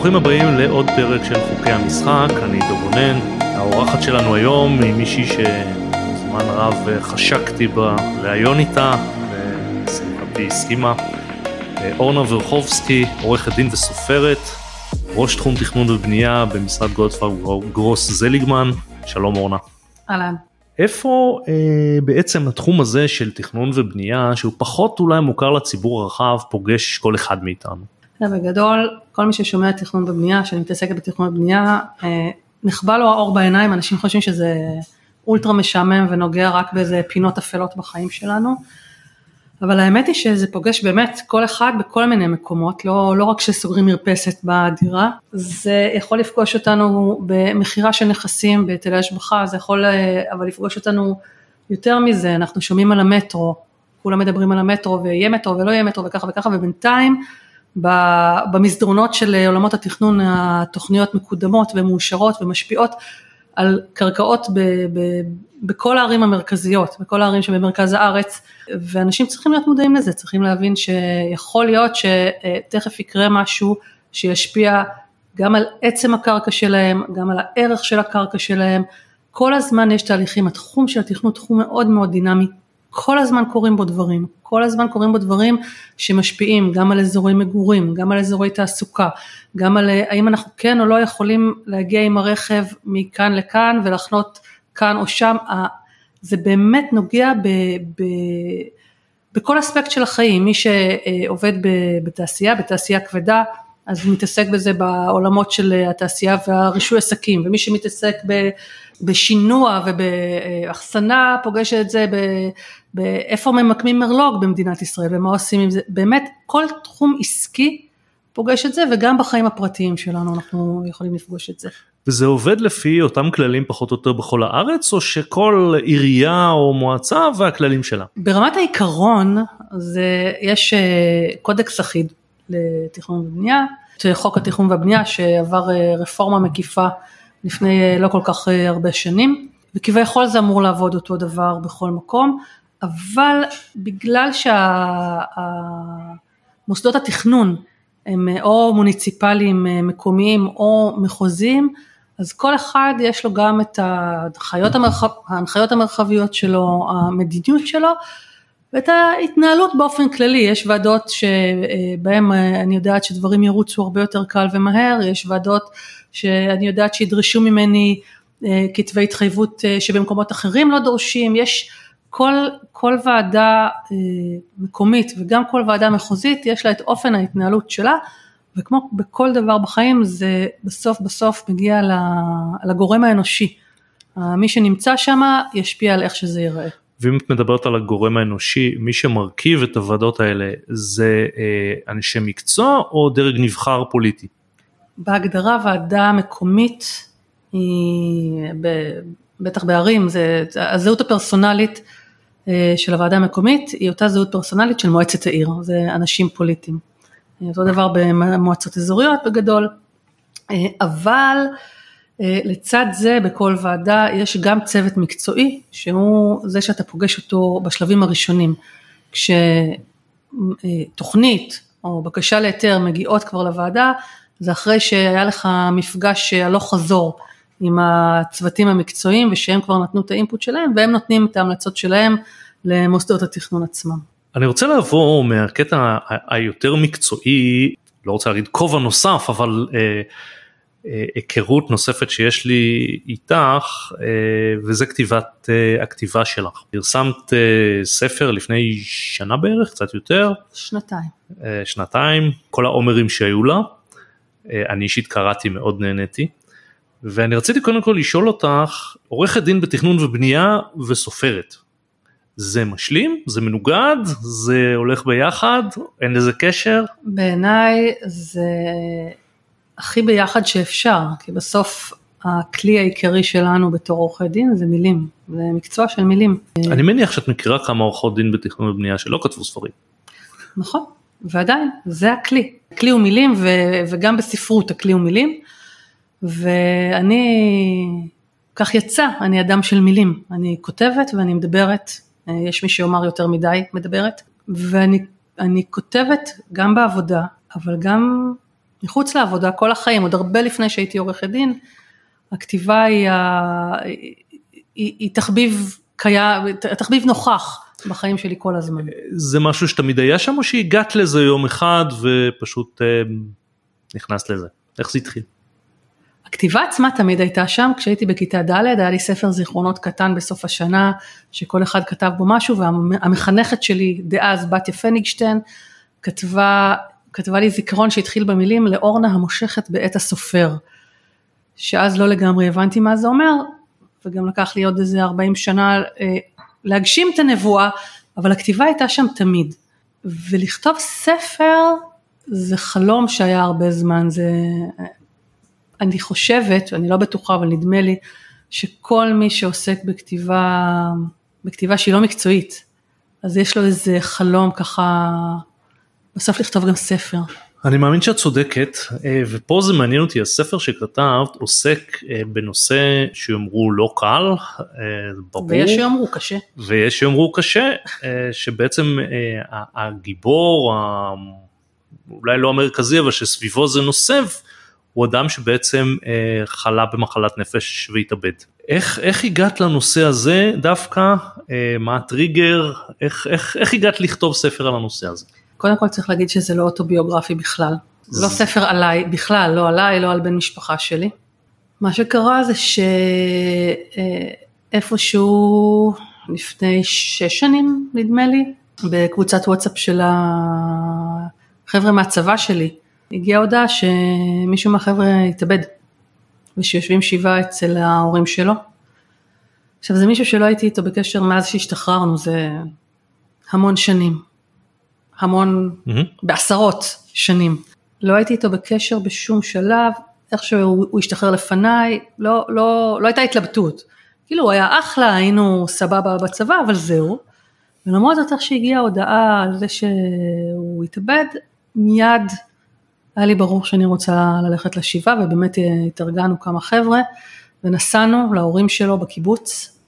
ברוכים הבאים לעוד פרק של חוקי המשחק, אני דור גונן. האורחת שלנו היום היא מישהי שזמן רב חשקתי בה ראיון איתה, ושמחתי הסכימה. אורנה ורחובסקי, עורכת דין וסופרת, ראש תחום תכנון ובנייה במשרד גולדפרג גרוס זליגמן. שלום אורנה. אהלן. איפה אה, בעצם התחום הזה של תכנון ובנייה, שהוא פחות אולי מוכר לציבור הרחב, פוגש כל אחד מאיתנו? בגדול, כל מי ששומע תכנון ובנייה, שאני מתעסקת בתכנון ובנייה, אה, נכבה לו האור בעיניים, אנשים חושבים שזה אולטרה משעמם ונוגע רק באיזה פינות אפלות בחיים שלנו. אבל האמת היא שזה פוגש באמת כל אחד בכל מיני מקומות, לא, לא רק כשסוגרים מרפסת בדירה, זה יכול לפגוש אותנו במכירה של נכסים, בהיטלי השבחה, זה יכול אה, אבל לפגוש אותנו יותר מזה, אנחנו שומעים על המטרו, כולם מדברים על המטרו ויהיה מטרו ולא יהיה מטרו וככה וככה ובינתיים במסדרונות של עולמות התכנון התוכניות מקודמות ומאושרות ומשפיעות על קרקעות ב, ב, בכל הערים המרכזיות, בכל הערים שבמרכז הארץ, ואנשים צריכים להיות מודעים לזה, צריכים להבין שיכול להיות שתכף יקרה משהו שישפיע גם על עצם הקרקע שלהם, גם על הערך של הקרקע שלהם, כל הזמן יש תהליכים, התחום של התכנון תחום מאוד מאוד דינמי, כל הזמן קורים בו דברים, כל הזמן קורים בו דברים שמשפיעים גם על אזורי מגורים, גם על אזורי תעסוקה, גם על האם אנחנו כן או לא יכולים להגיע עם הרכב מכאן לכאן ולחנות כאן או שם, זה באמת נוגע ב, ב, בכל אספקט של החיים, מי שעובד בתעשייה, בתעשייה כבדה, אז הוא מתעסק בזה בעולמות של התעשייה והרישוי עסקים, ומי שמתעסק בשינוע ובאחסנה פוגש את זה באיפה ממקמים מרלוג במדינת ישראל ומה עושים עם זה, באמת כל תחום עסקי פוגש את זה וגם בחיים הפרטיים שלנו אנחנו יכולים לפגוש את זה. וזה עובד לפי אותם כללים פחות או יותר בכל הארץ או שכל עירייה או מועצה והכללים שלה? ברמת העיקרון זה יש אה, קודקס אחיד לתכנון ובנייה, חוק התכנון והבנייה שעבר אה, רפורמה מקיפה לפני אה, לא כל כך הרבה שנים וכביכול זה אמור לעבוד אותו דבר בכל מקום אבל בגלל שהמוסדות התכנון הם או מוניציפליים מקומיים או מחוזיים אז כל אחד יש לו גם את ההנחיות, המרחב, ההנחיות המרחביות שלו, המדיניות שלו ואת ההתנהלות באופן כללי, יש ועדות שבהן אני יודעת שדברים ירוצו הרבה יותר קל ומהר, יש ועדות שאני יודעת שידרשו ממני אה, כתבי התחייבות אה, שבמקומות אחרים לא דורשים, יש כל, כל ועדה אה, מקומית וגם כל ועדה מחוזית יש לה את אופן ההתנהלות שלה וכמו בכל דבר בחיים זה בסוף בסוף מגיע לגורם האנושי. מי שנמצא שם ישפיע על איך שזה ייראה. ואם את מדברת על הגורם האנושי, מי שמרכיב את הוועדות האלה זה אנשי מקצוע או דרג נבחר פוליטי? בהגדרה ועדה מקומית היא, בטח בערים, זה, הזהות הפרסונלית אה, של הוועדה המקומית היא אותה זהות פרסונלית של מועצת העיר, זה אנשים פוליטיים. אותו דבר במועצות אזוריות בגדול, אה, אבל אה, לצד זה בכל ועדה יש גם צוות מקצועי שהוא זה שאתה פוגש אותו בשלבים הראשונים, כשתוכנית או בקשה להיתר מגיעות כבר לוועדה, זה אחרי שהיה לך מפגש הלוך חזור עם הצוותים המקצועיים ושהם כבר נתנו את האינפוט שלהם והם נותנים את ההמלצות שלהם למוסדות התכנון עצמם. אני רוצה לעבור מהקטע היותר מקצועי, לא רוצה להגיד כובע נוסף, אבל אה, אה, היכרות נוספת שיש לי איתך, אה, וזה כתיבת אה, הכתיבה שלך. פרסמת אה, ספר לפני שנה בערך, קצת יותר. שנתיים. אה, שנתיים, כל העומרים שהיו לה. אה, אני אישית קראתי, מאוד נהניתי. ואני רציתי קודם כל לשאול אותך, עורכת דין בתכנון ובנייה וסופרת. זה משלים? זה מנוגד? זה הולך ביחד? אין לזה קשר? בעיניי זה הכי ביחד שאפשר, כי בסוף הכלי העיקרי שלנו בתור עורכי דין זה מילים, זה מקצוע של מילים. אני מניח שאת מכירה כמה עורכות דין בתכנון ובנייה שלא כתבו ספרים. נכון, ועדיין, זה הכלי. הכלי הוא מילים ו- וגם בספרות הכלי הוא מילים, ואני, כך יצא, אני אדם של מילים, אני כותבת ואני מדברת אה, יש מי שיאמר יותר מדי מדברת, ואני כותבת גם בעבודה, אבל גם מחוץ לעבודה כל החיים, עוד הרבה לפני שהייתי עורכת דין, הכתיבה היא, ה... היא, היא תחביב קיים, תחביב נוכח בחיים שלי כל הזמן. זה משהו שתמיד היה שם או שהגעת לזה יום אחד ופשוט אה, נכנסת לזה? איך זה התחיל? הכתיבה עצמה תמיד הייתה שם, כשהייתי בכיתה ד' היה לי ספר זיכרונות קטן בסוף השנה, שכל אחד כתב בו משהו, והמחנכת שלי דאז, בתיה פניגשטיין, כתבה, כתבה לי זיכרון שהתחיל במילים לאורנה המושכת בעת הסופר, שאז לא לגמרי הבנתי מה זה אומר, וגם לקח לי עוד איזה 40 שנה אה, להגשים את הנבואה, אבל הכתיבה הייתה שם תמיד. ולכתוב ספר זה חלום שהיה הרבה זמן, זה אני חושבת, אני לא בטוחה, אבל נדמה לי, שכל מי שעוסק בכתיבה, בכתיבה שהיא לא מקצועית, אז יש לו איזה חלום ככה, בסוף לכתוב גם ספר. אני מאמין שאת צודקת, אה, ופה זה מעניין אותי, הספר שכתבת עוסק אה, בנושא שיאמרו לא קל, אה, ברור. ויש שיאמרו קשה. ויש שיאמרו קשה, שבעצם הגיבור, אולי לא המרכזי, אבל שסביבו זה נוסף, הוא אדם שבעצם חלה במחלת נפש והתאבד. איך, איך הגעת לנושא הזה דווקא? מה הטריגר? איך, איך, איך הגעת לכתוב ספר על הנושא הזה? קודם כל צריך להגיד שזה לא אוטוביוגרפי בכלל. זה לא ספר עליי, בכלל, לא עליי, לא על בן משפחה שלי. מה שקרה זה שאיפשהו לפני שש שנים, נדמה לי, בקבוצת וואטסאפ של החבר'ה מהצבא שלי, הגיעה הודעה שמישהו מהחבר'ה התאבד, ושיושבים שבעה אצל ההורים שלו. עכשיו זה מישהו שלא הייתי איתו בקשר מאז שהשתחררנו, זה המון שנים, המון, mm-hmm. בעשרות שנים. לא הייתי איתו בקשר בשום שלב, איכשהו הוא השתחרר לפניי, לא, לא, לא הייתה התלבטות. כאילו הוא היה אחלה, היינו סבבה בצבא, אבל זהו. ולמרות זאת איך שהגיעה ההודעה על זה שהוא התאבד, מיד היה לי ברור שאני רוצה ללכת לשבעה ובאמת התארגנו כמה חבר'ה ונסענו להורים שלו בקיבוץ,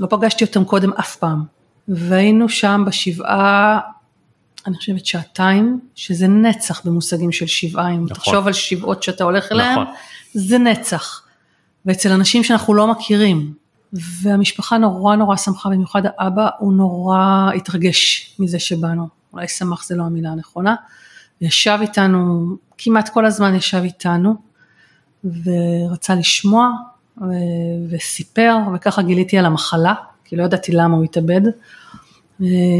לא פגשתי אותם קודם אף פעם, והיינו שם בשבעה, אני חושבת שעתיים, שזה נצח במושגים של שבעה, אם נכון. תחשוב על שבעות שאתה הולך אליהם, נכון. זה נצח, ואצל אנשים שאנחנו לא מכירים, והמשפחה נורא נורא שמחה, במיוחד האבא, הוא נורא התרגש מזה שבאנו, אולי שמח זה לא המילה הנכונה, ישב איתנו, כמעט כל הזמן ישב איתנו, ורצה לשמוע, ו- וסיפר, וככה גיליתי על המחלה, כי לא ידעתי למה הוא התאבד.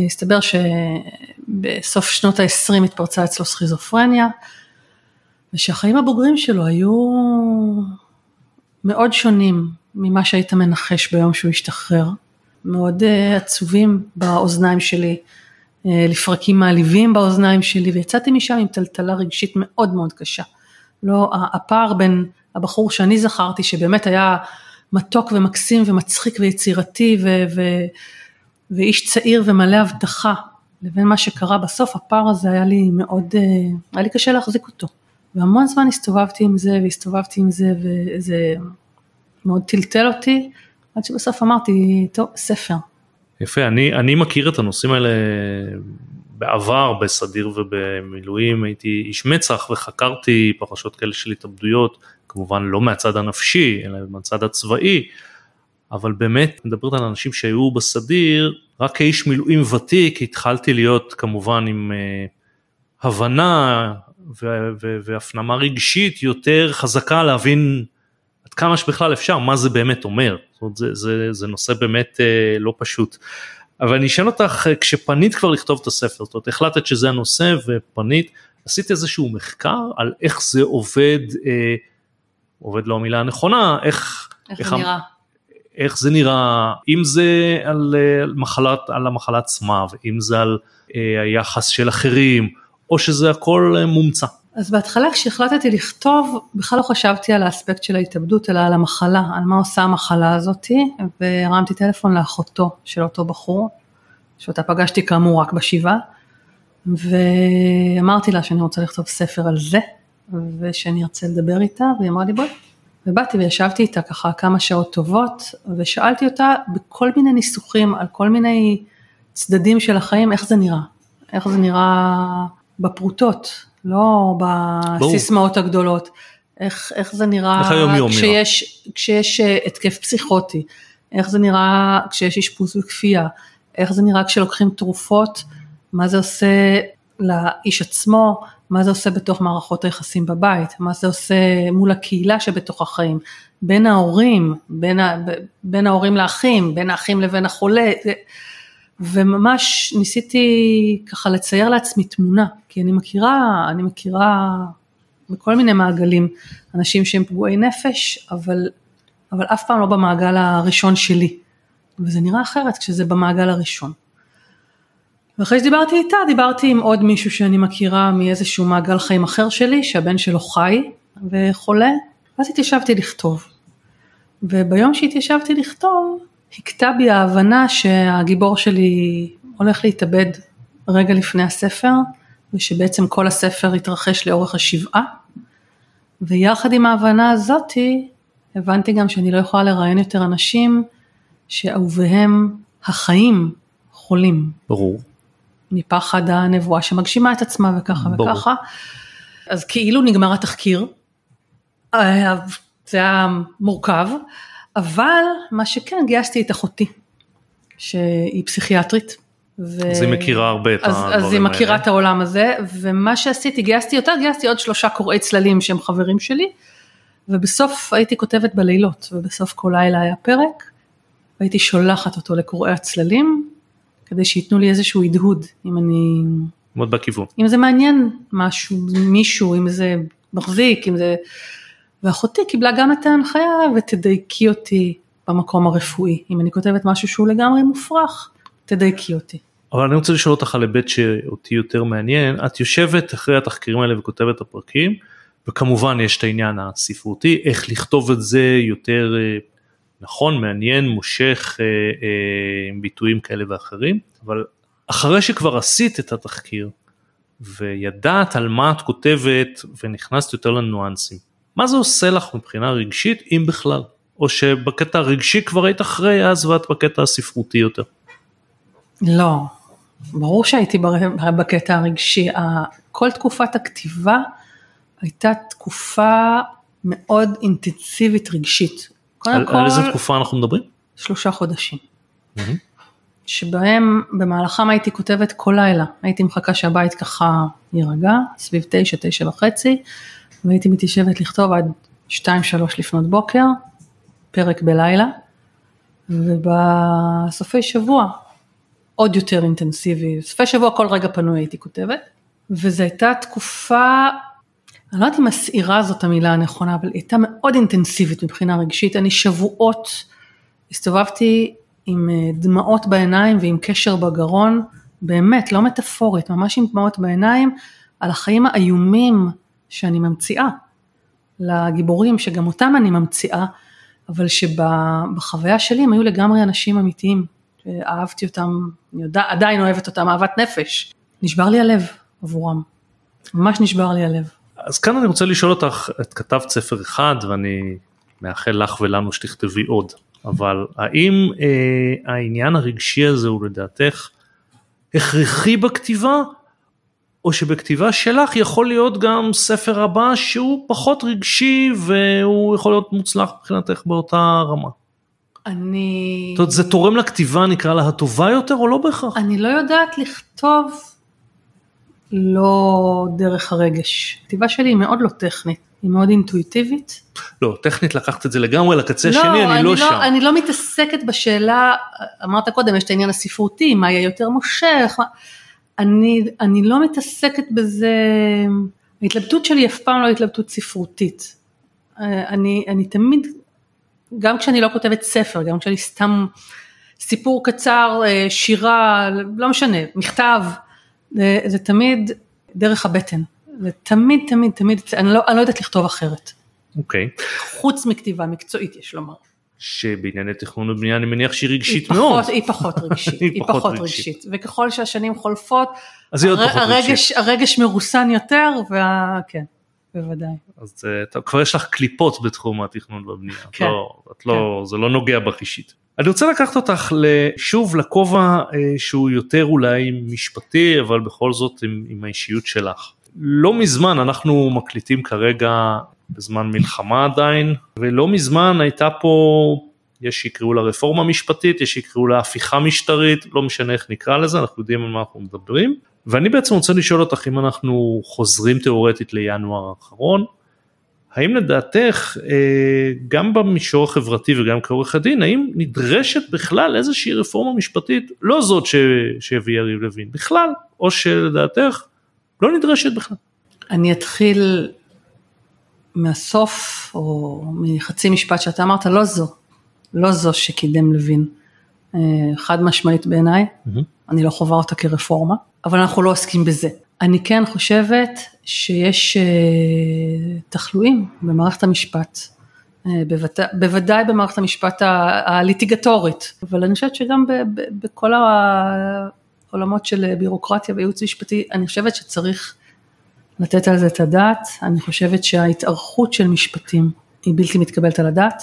הסתבר שבסוף שנות ה-20 התפרצה אצלו סכיזופרניה, ושהחיים הבוגרים שלו היו מאוד שונים ממה שהיית מנחש ביום שהוא השתחרר, מאוד uh, עצובים באוזניים שלי, אה, לפרקים מעליבים באוזניים שלי ויצאתי משם עם טלטלה רגשית מאוד מאוד קשה. לא, הפער בין הבחור שאני זכרתי שבאמת היה מתוק ומקסים ומצחיק ויצירתי ו, ו, ואיש צעיר ומלא הבטחה לבין מה שקרה בסוף הפער הזה היה לי מאוד, אה, היה לי קשה להחזיק אותו. והמון זמן הסתובבתי עם זה והסתובבתי עם זה וזה מאוד טלטל אותי עד שבסוף אמרתי טוב ספר. יפה, אני, אני מכיר את הנושאים האלה בעבר בסדיר ובמילואים, הייתי איש מצ"ח וחקרתי פרשות כאלה של התאבדויות, כמובן לא מהצד הנפשי, אלא מהצד הצבאי, אבל באמת מדברת על אנשים שהיו בסדיר, רק כאיש מילואים ותיק התחלתי להיות כמובן עם uh, הבנה והפנמה רגשית יותר חזקה להבין עד כמה שבכלל אפשר מה זה באמת אומר. זאת אומרת, זה, זה, זה נושא באמת אה, לא פשוט. אבל אני אשאל אותך, אה, כשפנית כבר לכתוב את הספר, זאת אומרת, החלטת שזה הנושא ופנית, עשית איזשהו מחקר על איך זה עובד, אה, עובד לא המילה הנכונה, איך, איך, איך זה נראה. איך זה נראה, אם זה על, אה, על, מחלת, על המחלה עצמה, ואם זה על אה, היחס של אחרים, או שזה הכל אה, מומצא. אז בהתחלה כשהחלטתי לכתוב, בכלל לא חשבתי על האספקט של ההתאבדות, אלא על המחלה, על מה עושה המחלה הזאתי, והרמתי טלפון לאחותו של אותו בחור, שאותה פגשתי כאמור רק בשבעה, ואמרתי לה שאני רוצה לכתוב ספר על זה, ושאני ארצה לדבר איתה, והיא אמרה לי בואי. ובאתי וישבתי איתה ככה כמה שעות טובות, ושאלתי אותה בכל מיני ניסוחים, על כל מיני צדדים של החיים, איך זה נראה, איך זה נראה בפרוטות, לא בסיסמאות הגדולות. איך, איך זה נראה איך היום יום כשיש, נראה? כשיש אה, התקף פסיכוטי, איך זה נראה כשיש אשפוז וכפייה, איך זה נראה כשלוקחים תרופות, מה זה עושה לאיש עצמו, מה זה עושה בתוך מערכות היחסים בבית, מה זה עושה מול הקהילה שבתוך החיים, בין ההורים, בין, ה, בין ההורים לאחים, בין האחים לבין החולה, וממש ניסיתי ככה לצייר לעצמי תמונה, כי אני מכירה, אני מכירה בכל מיני מעגלים אנשים שהם פגועי נפש, אבל, אבל אף פעם לא במעגל הראשון שלי, וזה נראה אחרת כשזה במעגל הראשון. ואחרי שדיברתי איתה, דיברתי עם עוד מישהו שאני מכירה מאיזשהו מעגל חיים אחר שלי, שהבן שלו חי וחולה, ואז התיישבתי לכתוב. וביום שהתיישבתי לכתוב, הכתה בי ההבנה שהגיבור שלי הולך להתאבד רגע לפני הספר, ושבעצם כל הספר התרחש לאורך השבעה. ויחד עם ההבנה הזאתי, הבנתי גם שאני לא יכולה לראיין יותר אנשים שאהוביהם החיים חולים. ברור. מפחד הנבואה שמגשימה את עצמה וככה ברור. וככה. אז כאילו נגמר התחקיר, אה, זה היה מורכב, אבל מה שכן גייסתי את אחותי, שהיא פסיכיאטרית. ו... אז היא מכירה הרבה את הדברים האלה. אז היא מכירה האלה. את העולם הזה, ומה שעשיתי, גייסתי אותה, גייסתי עוד שלושה קוראי צללים שהם חברים שלי, ובסוף הייתי כותבת בלילות, ובסוף כל לילה היה פרק, והייתי שולחת אותו לקוראי הצללים, כדי שייתנו לי איזשהו הדהוד, אם אני... מאוד בכיוון. אם זה מעניין משהו, מישהו, אם זה מחזיק, אם זה... ואחותי קיבלה גם את ההנחיה ותדייקי אותי במקום הרפואי. אם אני כותבת משהו שהוא לגמרי מופרך, תדייקי אותי. אבל אני רוצה לשאול אותך על היבט שאותי יותר מעניין, את יושבת אחרי התחקירים האלה וכותבת את הפרקים, וכמובן יש את העניין הספרותי, איך לכתוב את זה יותר אה, נכון, מעניין, מושך, אה, אה, עם ביטויים כאלה ואחרים, אבל אחרי שכבר עשית את התחקיר וידעת על מה את כותבת ונכנסת יותר לניואנסים, מה זה עושה לך מבחינה רגשית, אם בכלל? או שבקטע הרגשי כבר היית אחרי אז ואת בקטע הספרותי יותר? לא, ברור שהייתי בקטע הרגשי. כל תקופת הכתיבה הייתה תקופה מאוד אינטנסיבית רגשית. על, כל, על איזה תקופה אנחנו מדברים? שלושה חודשים. Mm-hmm. שבהם במהלכם הייתי כותבת כל לילה, הייתי מחכה שהבית ככה יירגע, סביב תשע, תשע וחצי, והייתי מתיישבת לכתוב עד שתיים, שלוש לפנות בוקר, פרק בלילה, ובסופי שבוע עוד יותר אינטנסיבי, סופי שבוע כל רגע פנוי הייתי כותבת, וזו הייתה תקופה אני לא יודעת אם מסעירה זאת המילה הנכונה, אבל הייתה מאוד אינטנסיבית מבחינה רגשית. אני שבועות הסתובבתי עם אה, דמעות בעיניים ועם קשר בגרון, באמת, לא מטאפורית, ממש עם דמעות בעיניים, על החיים האיומים שאני ממציאה. לגיבורים, שגם אותם אני ממציאה, אבל שבחוויה שלי הם היו לגמרי אנשים אמיתיים, שאהבתי אותם, אני יודע, עדיין אוהבת אותם, אהבת נפש. נשבר לי הלב עבורם, ממש נשבר לי הלב. אז כאן אני רוצה לשאול אותך, את כתבת ספר אחד ואני מאחל לך ולנו שתכתבי עוד, אבל האם אה, העניין הרגשי הזה הוא לדעתך הכרחי בכתיבה, או שבכתיבה שלך יכול להיות גם ספר הבא שהוא פחות רגשי והוא יכול להיות מוצלח מבחינתך באותה רמה? אני... זאת אומרת, זה תורם לכתיבה נקרא לה הטובה יותר או לא בהכרח? אני לא יודעת לכתוב לא דרך הרגש. הכתיבה שלי היא מאוד לא טכנית, היא מאוד אינטואיטיבית. לא, טכנית לקחת את זה לגמרי לקצה לא, השני, אני, אני לא, לא שם. אני לא מתעסקת בשאלה, אמרת קודם, יש את העניין הספרותי, מה יהיה יותר מושך, מה... אני, אני לא מתעסקת בזה, ההתלבטות שלי אף פעם לא התלבטות ספרותית. אני, אני תמיד, גם כשאני לא כותבת ספר, גם כשאני סתם סיפור קצר, שירה, לא משנה, מכתב, זה, זה תמיד דרך הבטן, זה תמיד תמיד תמיד, אני לא, אני לא יודעת לכתוב אחרת. אוקיי. Okay. חוץ מכתיבה מקצועית יש לומר. שבענייני תכנון ובנייה אני מניח שהיא רגשית היא מאוד. פחות, היא פחות רגשית, היא פחות רגשית. רגשית, וככל שהשנים חולפות, אז פחות הרגש, רגשית. הרגש מרוסן יותר, וכן, בוודאי. אז אתה, כבר יש לך קליפות בתחום התכנון והבנייה, כן, לא, את לא, כן. זה לא נוגע בך אישית. אני רוצה לקחת אותך שוב לכובע אה, שהוא יותר אולי משפטי אבל בכל זאת עם, עם האישיות שלך. לא מזמן, אנחנו מקליטים כרגע בזמן מלחמה עדיין, ולא מזמן הייתה פה, יש שיקראו לה רפורמה משפטית, יש שיקראו לה הפיכה משטרית, לא משנה איך נקרא לזה, אנחנו יודעים על מה אנחנו מדברים. ואני בעצם רוצה לשאול אותך אם אנחנו חוזרים תאורטית לינואר האחרון, האם לדעתך אה, גם במישור החברתי וגם כעורך הדין, האם נדרשת בכלל איזושהי רפורמה משפטית, לא זאת שהביא יריב לוין, בכלל, או שלדעתך לא נדרשת בכלל? אני אתחיל מהסוף, או מחצי משפט שאתה אמרת, לא זו, לא זו שקידם לוין. אה, חד משמעית בעיניי, mm-hmm. אני לא חווה אותה כרפורמה, אבל אנחנו לא עוסקים בזה. אני כן חושבת שיש uh, תחלואים במערכת המשפט, uh, בוודא, בוודאי במערכת המשפט הליטיגטורית, אבל אני חושבת שגם ב, ב, בכל העולמות של בירוקרטיה וייעוץ משפטי, אני חושבת שצריך לתת על זה את הדעת, אני חושבת שההתארכות של משפטים היא בלתי מתקבלת על הדעת,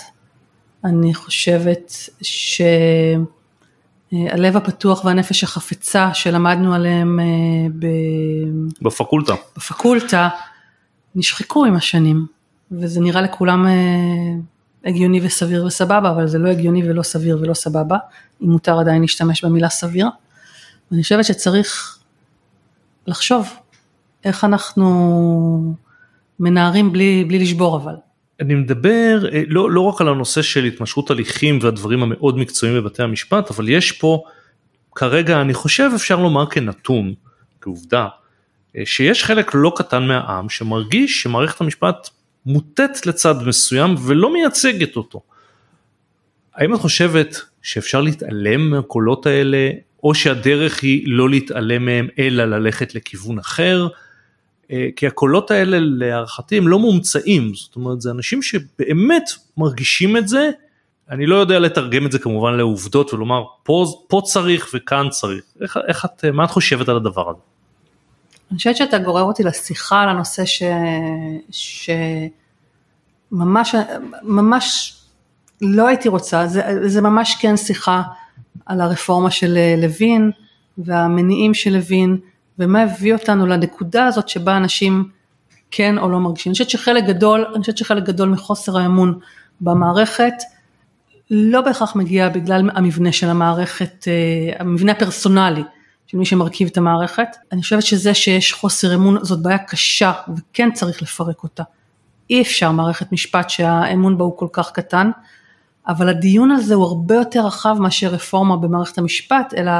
אני חושבת ש... אה, הלב הפתוח והנפש החפצה שלמדנו עליהם אה, ב... בפקולטה. בפקולטה, נשחקו עם השנים, וזה נראה לכולם אה, הגיוני וסביר וסבבה, אבל זה לא הגיוני ולא סביר ולא סבבה, אם מותר עדיין להשתמש במילה סביר. ואני חושבת שצריך לחשוב איך אנחנו מנערים בלי, בלי לשבור אבל. אני מדבר אה, לא, לא רק על הנושא של התמשכות הליכים והדברים המאוד מקצועיים בבתי המשפט, אבל יש פה כרגע, אני חושב אפשר לומר כנתון, כעובדה, אה, שיש חלק לא קטן מהעם שמרגיש שמערכת המשפט מוטט לצד מסוים ולא מייצגת אותו. האם את חושבת שאפשר להתעלם מהקולות האלה, או שהדרך היא לא להתעלם מהם אלא ללכת לכיוון אחר? אה, כי הקולות האלה להערכתי הם לא מומצאים, זאת אומרת זה אנשים שבאמת מרגישים את זה, אני לא יודע לתרגם את זה כמובן לעובדות ולומר פה, פה צריך וכאן צריך, איך, איך את, מה את חושבת על הדבר הזה? אני חושבת שאתה גורר אותי לשיחה על הנושא ש... שממש ממש לא הייתי רוצה, זה, זה ממש כן שיחה על הרפורמה של אה, לוין והמניעים של לוין. ומה הביא אותנו לנקודה הזאת שבה אנשים כן או לא מרגישים. אני חושבת שחלק גדול, אני חושבת שחלק גדול מחוסר האמון במערכת לא בהכרח מגיע בגלל המבנה של המערכת, אה, המבנה הפרסונלי של מי שמרכיב את המערכת. אני חושבת שזה שיש חוסר אמון זאת בעיה קשה וכן צריך לפרק אותה. אי אפשר מערכת משפט שהאמון בה הוא כל כך קטן, אבל הדיון הזה הוא הרבה יותר רחב מאשר רפורמה במערכת המשפט, אלא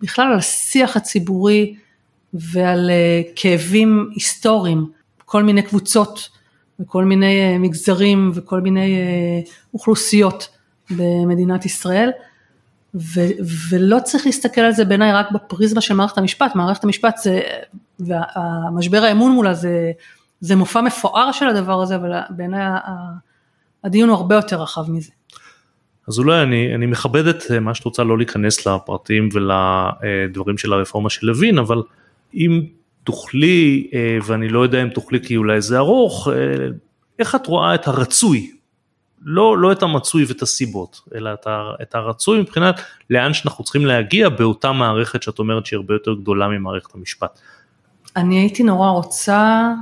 בכלל על השיח הציבורי ועל אה, כאבים היסטוריים, כל מיני קבוצות וכל מיני אה, מגזרים וכל מיני אה, אוכלוסיות במדינת ישראל. ו- ולא צריך להסתכל על זה בעיניי רק בפריזמה של מערכת המשפט, מערכת המשפט זה, והמשבר האמון מולה זה, זה מופע מפואר של הדבר הזה, אבל בעיניי הדיון הוא הרבה יותר רחב מזה. אז אולי אני, אני מכבד את מה שאת רוצה לא להיכנס לפרטים ולדברים של הרפורמה של לוין, אבל אם תוכלי, אה, ואני לא יודע אם תוכלי כי אולי זה ארוך, אה, איך את רואה את הרצוי, לא, לא את המצוי ואת הסיבות, אלא את, את הרצוי מבחינת לאן שאנחנו צריכים להגיע באותה מערכת שאת אומרת שהיא הרבה יותר גדולה ממערכת המשפט. אני הייתי נורא רוצה,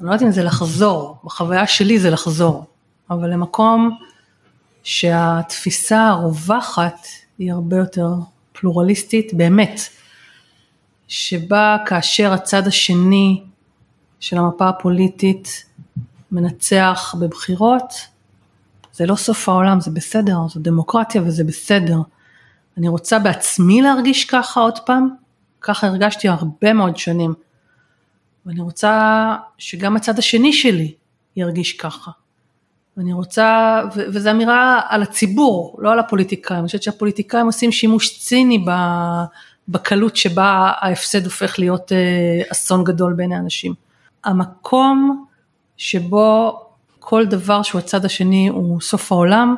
אני לא יודעת אם זה לחזור, בחוויה שלי זה לחזור, אבל למקום שהתפיסה הרווחת היא הרבה יותר פלורליסטית, באמת. שבה כאשר הצד השני של המפה הפוליטית מנצח בבחירות, זה לא סוף העולם, זה בסדר, זו דמוקרטיה וזה בסדר. אני רוצה בעצמי להרגיש ככה עוד פעם, ככה הרגשתי הרבה מאוד שנים. ואני רוצה שגם הצד השני שלי ירגיש ככה. ואני רוצה, ו- וזו אמירה על הציבור, לא על הפוליטיקאים. אני חושבת שהפוליטיקאים עושים שימוש ציני ב- בקלות שבה ההפסד הופך להיות אה, אסון גדול בעיני אנשים. המקום שבו כל דבר שהוא הצד השני הוא סוף העולם,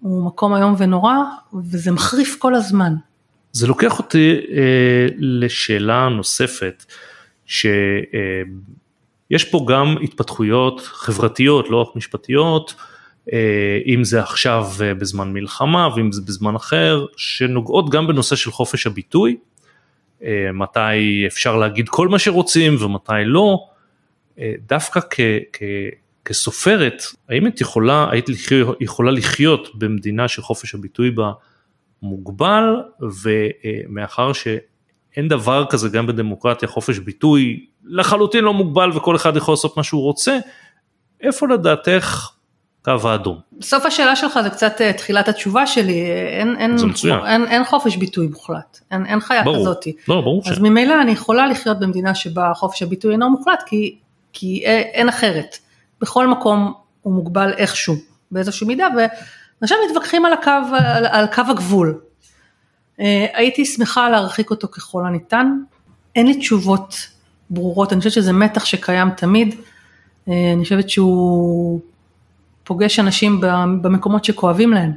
הוא מקום איום ונורא, וזה מחריף כל הזמן. זה לוקח אותי אה, לשאלה נוספת, שיש אה, פה גם התפתחויות חברתיות, לא רק משפטיות, אם זה עכשיו אה, בזמן מלחמה ואם זה בזמן אחר, שנוגעות גם בנושא של חופש הביטוי, אה, מתי אפשר להגיד כל מה שרוצים ומתי לא, אה, דווקא כ, כ, כסופרת, האם את יכולה, היית יכולה לחיות במדינה שחופש הביטוי בה מוגבל, ומאחר שאין דבר כזה גם בדמוקרטיה, חופש ביטוי לחלוטין לא מוגבל וכל אחד יכול לעשות מה שהוא רוצה, איפה לדעתך קו האדום? סוף השאלה שלך זה קצת אה, תחילת התשובה שלי, אין, אין, אין, אין חופש ביטוי מוחלט, אין, אין חיה ברור. כזאת. לא, ברור אז ש... ממילא אני יכולה לחיות במדינה שבה חופש הביטוי אינו מוחלט, כי, כי אין אחרת. בכל מקום הוא מוגבל איכשהו, באיזושהי מידה, ועכשיו מתווכחים על הקו, על, על קו הגבול. אה, הייתי שמחה להרחיק אותו ככל הניתן, אין לי תשובות ברורות, אני חושבת שזה מתח שקיים תמיד, אה, אני חושבת שהוא פוגש אנשים במקומות שכואבים להם.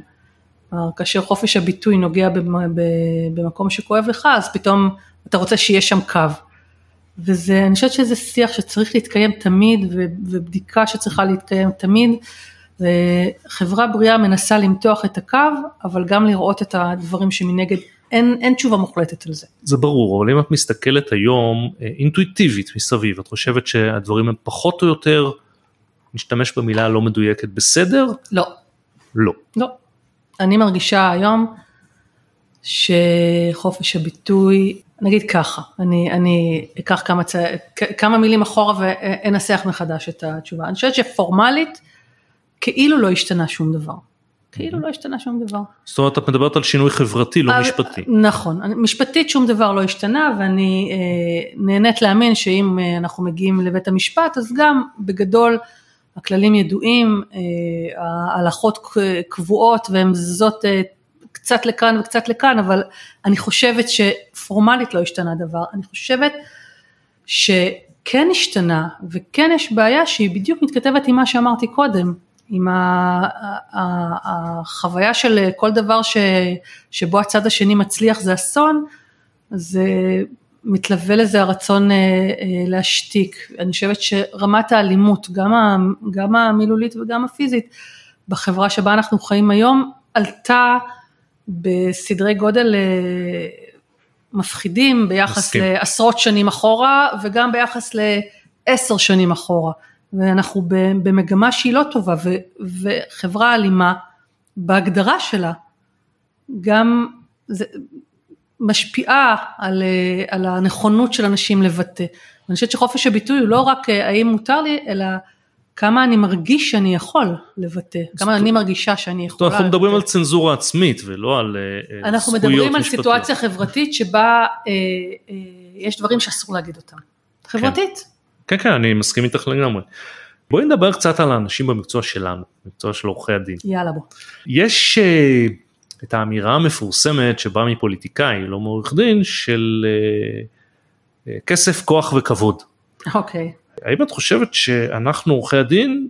כאשר חופש הביטוי נוגע במקום שכואב לך, אז פתאום אתה רוצה שיהיה שם קו. וזה, אני חושבת שזה שיח שצריך להתקיים תמיד, ובדיקה שצריכה להתקיים תמיד. וחברה בריאה מנסה למתוח את הקו, אבל גם לראות את הדברים שמנגד, אין, אין תשובה מוחלטת על זה. זה ברור, אבל אם את מסתכלת היום אה, אינטואיטיבית מסביב, את חושבת שהדברים הם פחות או יותר נשתמש במילה הלא מדויקת בסדר? לא. לא. לא. אני מרגישה היום שחופש הביטוי, נגיד ככה, אני, אני אקח כמה, צ... כמה מילים אחורה ואנסח מחדש את התשובה. אני חושבת שפורמלית, כאילו לא השתנה שום דבר. כאילו לא השתנה שום דבר. זאת אומרת את מדברת על שינוי חברתי לא משפטי. נכון, משפטית שום דבר לא השתנה ואני אה, נהנית להאמין שאם אה, אנחנו מגיעים לבית המשפט אז גם בגדול הכללים ידועים, אה, ההלכות קבועות והן זזות אה, קצת לכאן וקצת לכאן, אבל אני חושבת שפורמלית לא השתנה דבר, אני חושבת שכן השתנה וכן יש בעיה שהיא בדיוק מתכתבת עם מה שאמרתי קודם, עם החוויה של כל דבר ש, שבו הצד השני מצליח זה אסון, זה מתלווה לזה הרצון אה, אה, להשתיק. אני חושבת שרמת האלימות, גם, גם המילולית וגם הפיזית, בחברה שבה אנחנו חיים היום, עלתה בסדרי גודל אה, מפחידים ביחס מסכים. לעשרות שנים אחורה, וגם ביחס לעשר שנים אחורה. ואנחנו במגמה שהיא לא טובה, ו, וחברה אלימה, בהגדרה שלה, גם, זה, משפיעה על, אה, על הנכונות של אנשים לבטא. אני חושבת שחופש הביטוי הוא לא רק אה, האם מותר לי, אלא כמה אני מרגיש שאני יכול לבטא, כמה אני מרגישה שאני יכולה. אנחנו מדברים על צנזורה עצמית ולא על אה, זכויות משפטיות. אנחנו מדברים על סיטואציה חברתית שבה יש דברים שאסור להגיד אותם. חברתית. כן, כן, אני מסכים איתך לגמרי. בואי נדבר קצת על האנשים במקצוע שלנו, מקצוע של עורכי הדין. יאללה בוא. יש את האמירה המפורסמת שבאה מפוליטיקאי, לא מעורך דין, של uh, כסף, כוח וכבוד. אוקיי. Okay. האם את חושבת שאנחנו עורכי הדין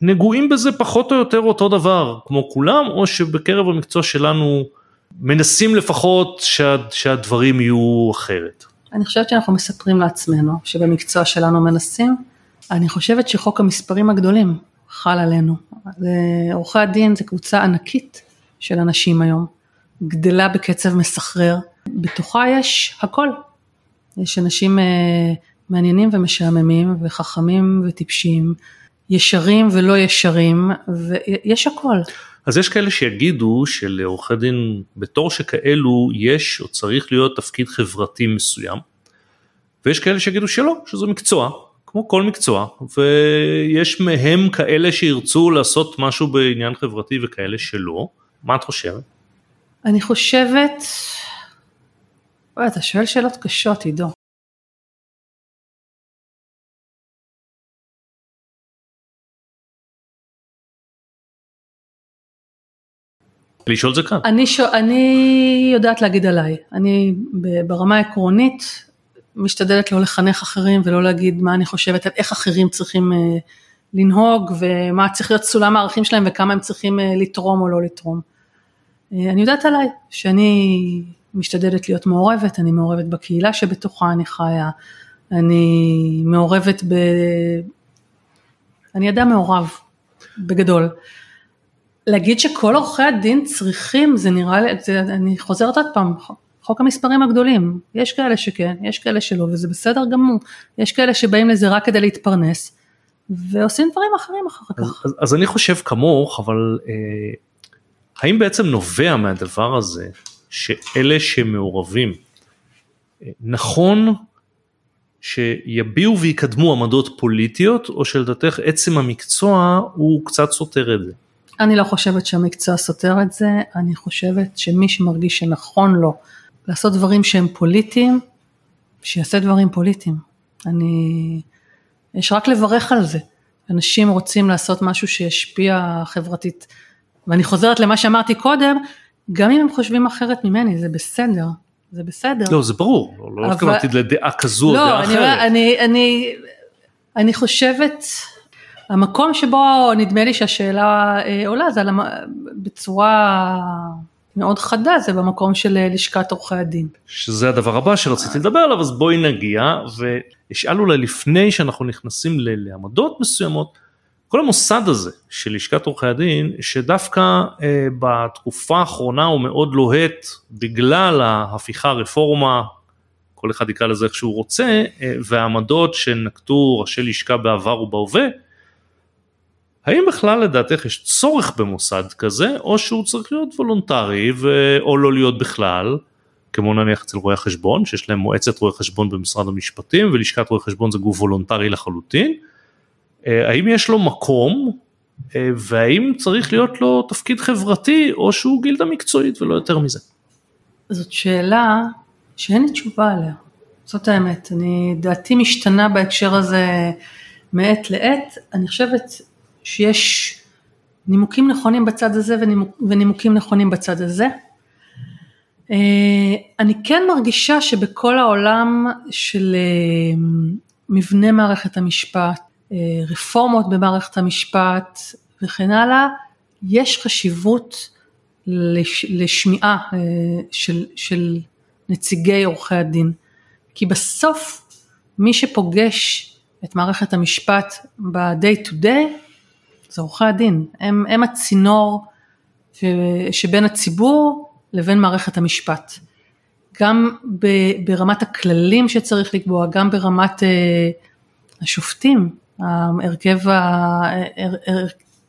נגועים בזה פחות או יותר אותו דבר כמו כולם, או שבקרב המקצוע שלנו מנסים לפחות שה, שהדברים יהיו אחרת? אני חושבת שאנחנו מספרים לעצמנו שבמקצוע שלנו מנסים. אני חושבת שחוק המספרים הגדולים חל עלינו. עורכי הדין זה קבוצה ענקית של אנשים היום, גדלה בקצב מסחרר, בתוכה יש הכל. יש אנשים אה, מעניינים ומשעממים וחכמים וטיפשים, ישרים ולא ישרים, ויש הכל. אז יש כאלה שיגידו שלעורכי דין בתור שכאלו יש או צריך להיות תפקיד חברתי מסוים, ויש כאלה שיגידו שלא, שזה מקצוע, כמו כל מקצוע, ויש מהם כאלה שירצו לעשות משהו בעניין חברתי וכאלה שלא. מה את חושבת? אני חושבת, וואי, אתה שואל שאלות קשות, עידו. לשאול זה כאן. אני, ש... אני יודעת להגיד עליי, אני ברמה העקרונית משתדלת לא לחנך אחרים ולא להגיד מה אני חושבת על איך אחרים צריכים אה, לנהוג ומה צריך להיות סולם הערכים שלהם וכמה הם צריכים אה, לתרום או לא לתרום. אה, אני יודעת עליי שאני משתדלת להיות מעורבת, אני מעורבת בקהילה שבתוכה אני חיה, אני מעורבת ב... אני אדם מעורב, בגדול. להגיד שכל עורכי הדין צריכים, זה נראה לי, זה, אני חוזרת עוד פעם, חוק המספרים הגדולים, יש כאלה שכן, יש כאלה שלא, וזה בסדר גמור, יש כאלה שבאים לזה רק כדי להתפרנס, ועושים דברים אחרים אחר אז, כך. אז, אז אני חושב כמוך, אבל אה, האם בעצם נובע מהדבר הזה שאלה שמעורבים, נכון שיביעו ויקדמו עמדות פוליטיות, או שלדעתך עצם המקצוע הוא קצת סותר את זה? אני לא חושבת שהמקצוע סותר את זה, אני חושבת שמי שמרגיש שנכון לו לעשות דברים שהם פוליטיים, שיעשה דברים פוליטיים. אני, יש רק לברך על זה. אנשים רוצים לעשות משהו שישפיע חברתית. ואני חוזרת למה שאמרתי קודם, גם אם הם חושבים אחרת ממני, זה בסדר, זה בסדר. לא, זה ברור, לא, לא אבל- התכוונתי לדעה כזו או לא, דעה אני, אחרת. אומר, אני, אני, אני חושבת, המקום שבו נדמה לי שהשאלה אה, עולה זה המ... בצורה מאוד חדה, זה במקום של אה, לשכת עורכי הדין. שזה הדבר הבא שרציתי לדבר עליו, אז בואי נגיע ואשאל אולי לפני שאנחנו נכנסים לעמדות מסוימות, כל המוסד הזה של לשכת עורכי הדין, שדווקא אה, בתקופה האחרונה הוא מאוד לוהט בגלל ההפיכה הרפורמה, כל אחד יקרא לזה איך שהוא רוצה, אה, והעמדות שנקטו ראשי לשכה בעבר ובהווה, האם בכלל לדעתך יש צורך במוסד כזה, או שהוא צריך להיות וולונטרי, ו... או לא להיות בכלל, כמו נניח אצל רואי החשבון, שיש להם מועצת רואי חשבון במשרד המשפטים, ולשכת רואי חשבון זה גוף וולונטרי לחלוטין. אה, האם יש לו מקום, אה, והאם צריך להיות לו תפקיד חברתי, או שהוא גילדה מקצועית ולא יותר מזה? זאת שאלה שאין לי תשובה עליה, זאת האמת. אני, דעתי משתנה בהקשר הזה מעת לעת. אני חושבת שיש נימוקים נכונים בצד הזה ונימוק, ונימוקים נכונים בצד הזה. אה, אני כן מרגישה שבכל העולם של מבנה מערכת המשפט, רפורמות במערכת המשפט וכן הלאה, יש חשיבות לש, לשמיעה אה, של, של נציגי עורכי הדין. כי בסוף מי שפוגש את מערכת המשפט ב-day to day זה עורכי הדין, הם, הם הצינור ש- שבין הציבור לבין מערכת המשפט. גם ב- ברמת הכללים שצריך לקבוע, גם ברמת אה, השופטים, ההרכב,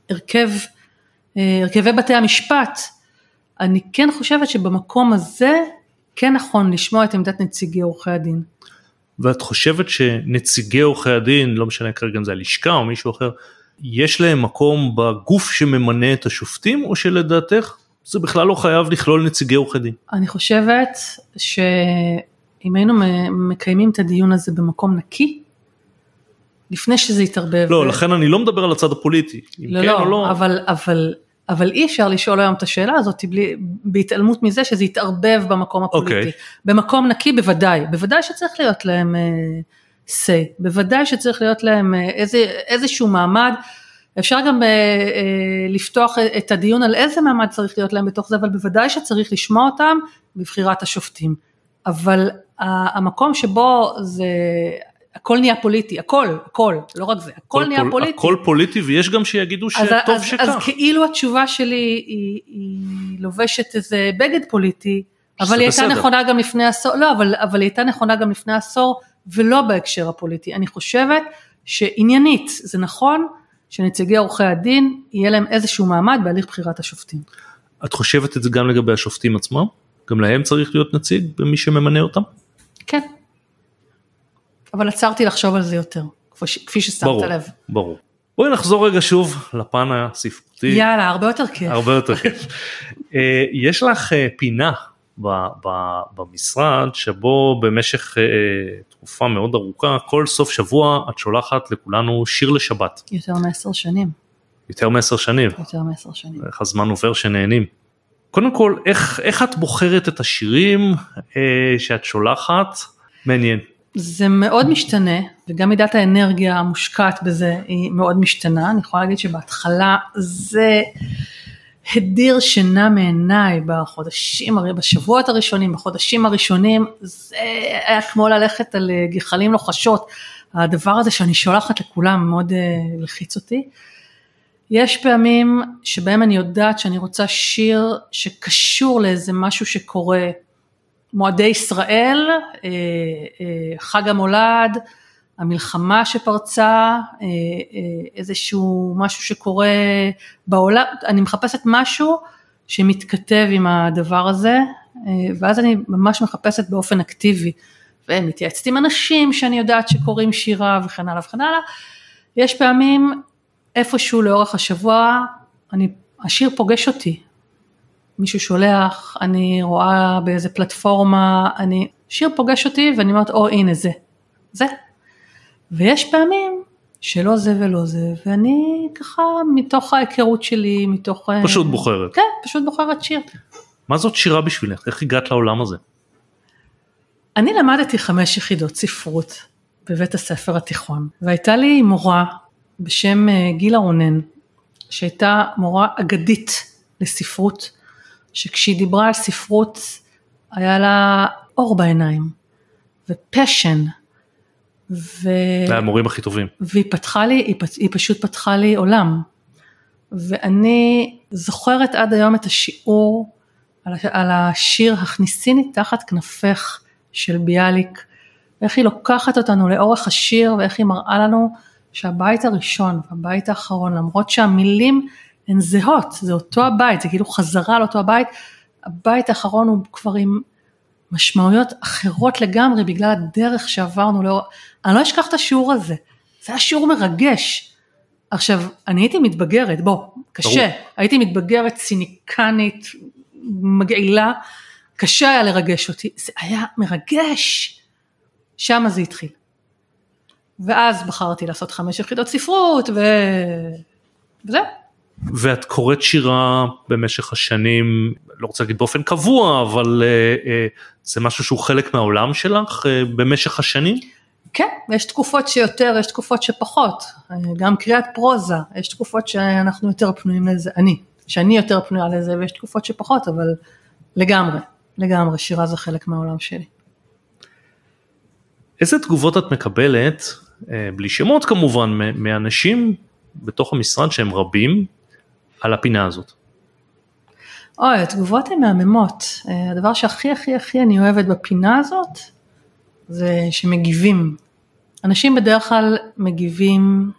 הרכב, אה, הרכבי בתי המשפט, אני כן חושבת שבמקום הזה כן נכון לשמוע את עמדת נציגי עורכי הדין. ואת חושבת שנציגי עורכי הדין, לא משנה כרגע אם זה הלשכה או מישהו אחר, יש להם מקום בגוף שממנה את השופטים, או שלדעתך זה בכלל לא חייב לכלול נציגי עורכי דין? אני חושבת שאם היינו מקיימים את הדיון הזה במקום נקי, לפני שזה יתערבב. לא, ו- לכן אני לא מדבר על הצד הפוליטי, אם לא, כן לא, או לא. אבל, אבל, אבל אי אפשר לשאול היום את השאלה הזאת בלי, בהתעלמות מזה שזה יתערבב במקום הפוליטי. אוקיי. במקום נקי בוודאי, בוודאי שצריך להיות להם אה, say, בוודאי שצריך להיות להם אה, איזה, איזשהו מעמד. אפשר גם אה, אה, לפתוח את הדיון על איזה מעמד צריך להיות להם בתוך זה, אבל בוודאי שצריך לשמוע אותם בבחירת השופטים. אבל ה- המקום שבו זה, הכל נהיה פוליטי, הכל, הכל, לא רק זה, הכל נהיה פול- פוליטי. הכל פוליטי ויש גם שיגידו שטוב אז, שכך. אז כאילו התשובה שלי היא, היא לובשת איזה בגד פוליטי, אבל היא הייתה בסדר. נכונה גם לפני עשור, לא, אבל, אבל היא הייתה נכונה גם לפני עשור, ולא בהקשר הפוליטי. אני חושבת שעניינית זה נכון שנציגי עורכי הדין יהיה להם איזשהו מעמד בהליך בחירת השופטים. את חושבת את זה גם לגבי השופטים עצמם? גם להם צריך להיות נציג במי שממנה אותם? כן. אבל עצרתי לחשוב על זה יותר, כפי ששמת ברור, לב. ברור. בואי נחזור רגע שוב לפן הספרותי. יאללה, הרבה יותר כיף. הרבה יותר כיף. אה, יש לך אה, פינה ב- ב- במשרד שבו במשך אה, תקופה מאוד ארוכה כל סוף שבוע את שולחת לכולנו שיר לשבת. יותר מעשר שנים, יותר מעשר שנים. יותר מעשר שנים. איך הזמן עובר שנהנים. קודם כל איך, איך את בוחרת את השירים אה, שאת שולחת? מעניין. זה מאוד משתנה, וגם מידת האנרגיה המושקעת בזה היא מאוד משתנה. אני יכולה להגיד שבהתחלה זה הדיר שינה מעיניי בחודשים, בשבועות הראשונים, בחודשים הראשונים, זה היה כמו ללכת על אה, גחלים לוחשות. הדבר הזה שאני שולחת לכולם מאוד אה, לחיץ אותי. יש פעמים שבהם אני יודעת שאני רוצה שיר שקשור לאיזה משהו שקורה מועדי ישראל, חג המולד, המלחמה שפרצה, איזשהו משהו שקורה בעולם, אני מחפשת משהו שמתכתב עם הדבר הזה, ואז אני ממש מחפשת באופן אקטיבי, ומתייעצת עם אנשים שאני יודעת שקוראים שירה וכן הלאה וכן הלאה. יש פעמים איפשהו לאורך השבוע, אני, השיר פוגש אותי. מישהו שולח, אני רואה באיזה פלטפורמה, אני, שיר פוגש אותי ואני אומרת, או הנה זה, זה. ויש פעמים שלא זה ולא זה, ואני ככה מתוך ההיכרות שלי, מתוך... אה, פשוט בוחרת. כן, פשוט בוחרת שיר. מה זאת שירה בשבילך? איך הגעת לעולם הזה? אני למדתי חמש יחידות ספרות בבית הספר התיכון, והייתה לי מורה בשם אה, גילה רונן, שהייתה מורה אגדית לספרות, שכשהיא דיברה על ספרות היה לה אור בעיניים ופשן. ו... המורים הכי טובים. והיא פתחה לי, היא, היא פשוט פתחה לי עולם. ואני זוכרת עד היום את השיעור על, על השיר הכניסיני תחת כנפך של ביאליק, ואיך היא לוקחת אותנו לאורך השיר ואיך היא מראה לנו שהבית הראשון והבית האחרון למרות שהמילים הן זהות, זה אותו הבית, זה כאילו חזרה על אותו הבית, הבית האחרון הוא כבר עם משמעויות אחרות לגמרי בגלל הדרך שעברנו לאור, אני לא אשכח את השיעור הזה, זה היה שיעור מרגש. עכשיו, אני הייתי מתבגרת, בוא, קשה, ברור. הייתי מתבגרת, ציניקנית, מגעילה, קשה היה לרגש אותי, זה היה מרגש, שם זה התחיל. ואז בחרתי לעשות חמש יחידות ספרות ו... וזהו. ואת קוראת שירה במשך השנים, לא רוצה להגיד באופן קבוע, אבל uh, uh, זה משהו שהוא חלק מהעולם שלך uh, במשך השנים? כן, יש תקופות שיותר, יש תקופות שפחות, גם קריאת פרוזה, יש תקופות שאנחנו יותר פנויים לזה, אני, שאני יותר פנויה לזה ויש תקופות שפחות, אבל לגמרי, לגמרי, שירה זה חלק מהעולם שלי. איזה תגובות את מקבלת, בלי שמות כמובן, מאנשים בתוך המשרד שהם רבים, על הפינה הזאת? אוי, התגובות הן מהממות. אה, הדבר שהכי הכי הכי אני אוהבת בפינה הזאת, זה שמגיבים. אנשים בדרך כלל מגיבים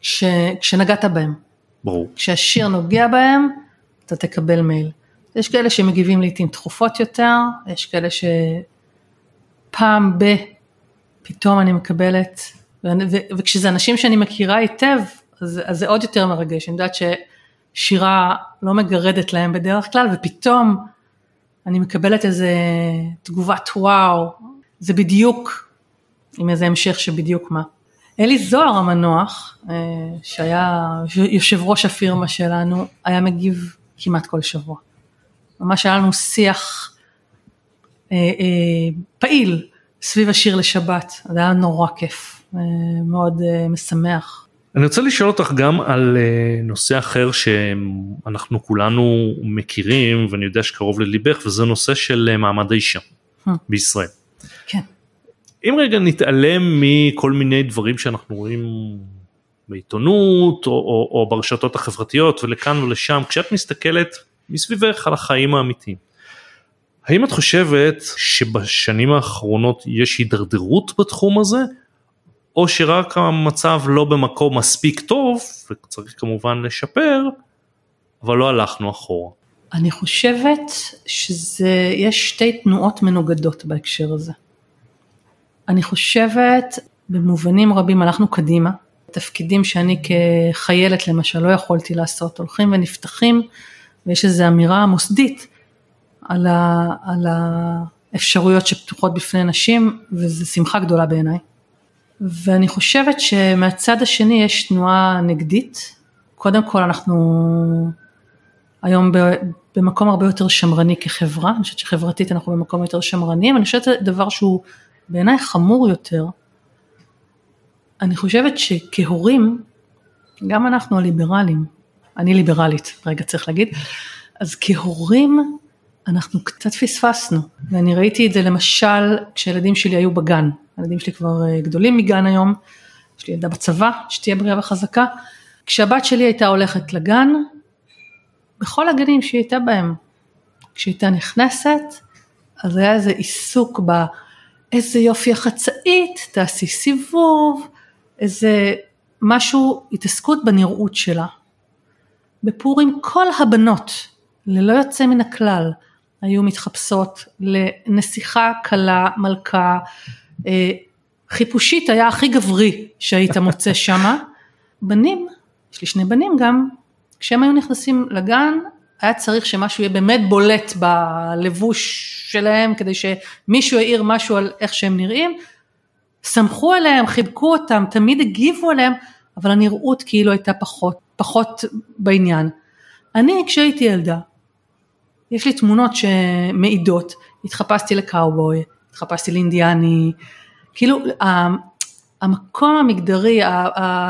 כש, כשנגעת בהם. ברור. כשהשיר נוגע בהם, אתה תקבל מייל. יש כאלה שמגיבים לעיתים תכופות יותר, יש כאלה שפעם ב... פתאום אני מקבלת, וכשזה אנשים שאני מכירה היטב, אז, אז זה עוד יותר מרגש, אני יודעת ששירה לא מגרדת להם בדרך כלל, ופתאום אני מקבלת איזה תגובת וואו, זה בדיוק עם איזה המשך שבדיוק מה. אלי זוהר המנוח, אה, שהיה יושב ראש הפירמה שלנו, היה מגיב כמעט כל שבוע. ממש היה לנו שיח אה, אה, פעיל סביב השיר לשבת, זה היה נורא כיף, מאוד משמח. אני רוצה לשאול אותך גם על אה, נושא אחר שאנחנו כולנו מכירים ואני יודע שקרוב לליבך וזה נושא של אה, מעמד האישה hmm. בישראל. כן. אם רגע נתעלם מכל מיני דברים שאנחנו רואים בעיתונות או, או, או ברשתות החברתיות ולכאן ולשם כשאת מסתכלת מסביבך על החיים האמיתיים. האם את חושבת שבשנים האחרונות יש הידרדרות בתחום הזה או שרק המצב לא במקום מספיק טוב וצריך כמובן לשפר, אבל לא הלכנו אחורה. אני חושבת שיש שתי תנועות מנוגדות בהקשר הזה. אני חושבת במובנים רבים הלכנו קדימה, תפקידים שאני כחיילת למשל לא יכולתי לעשות הולכים ונפתחים ויש איזו אמירה מוסדית על, ה, על האפשרויות שפתוחות בפני נשים וזו שמחה גדולה בעיניי. ואני חושבת שמהצד השני יש תנועה נגדית. קודם כל אנחנו היום במקום הרבה יותר שמרני כחברה, אני חושבת שחברתית אנחנו במקום יותר שמרני, אני חושבת שזה דבר שהוא בעיניי חמור יותר. אני חושבת שכהורים, גם אנחנו הליברלים, אני ליברלית, רגע צריך להגיד, אז כהורים אנחנו קצת פספסנו, ואני ראיתי את זה למשל כשהילדים שלי היו בגן, הילדים שלי כבר אה, גדולים מגן היום, יש לי ילדה בצבא, שתהיה בריאה וחזקה, כשהבת שלי הייתה הולכת לגן, בכל הגנים שהיא הייתה בהם, כשהיא הייתה נכנסת, אז היה איזה עיסוק ב... איזה יופי החצאית, תעשי סיבוב, איזה משהו, התעסקות בנראות שלה. בפורים כל הבנות, ללא יוצא מן הכלל, היו מתחפשות לנסיכה קלה, מלכה, חיפושית היה הכי גברי שהיית מוצא שמה. בנים, יש לי שני בנים גם, כשהם היו נכנסים לגן, היה צריך שמשהו יהיה באמת בולט בלבוש שלהם, כדי שמישהו יעיר משהו על איך שהם נראים. סמכו עליהם, חיבקו אותם, תמיד הגיבו עליהם, אבל הנראות כאילו הייתה פחות, פחות בעניין. אני כשהייתי ילדה, יש לי תמונות שמעידות, התחפשתי לקאובוי, התחפשתי לאינדיאני, כאילו המקום המגדרי,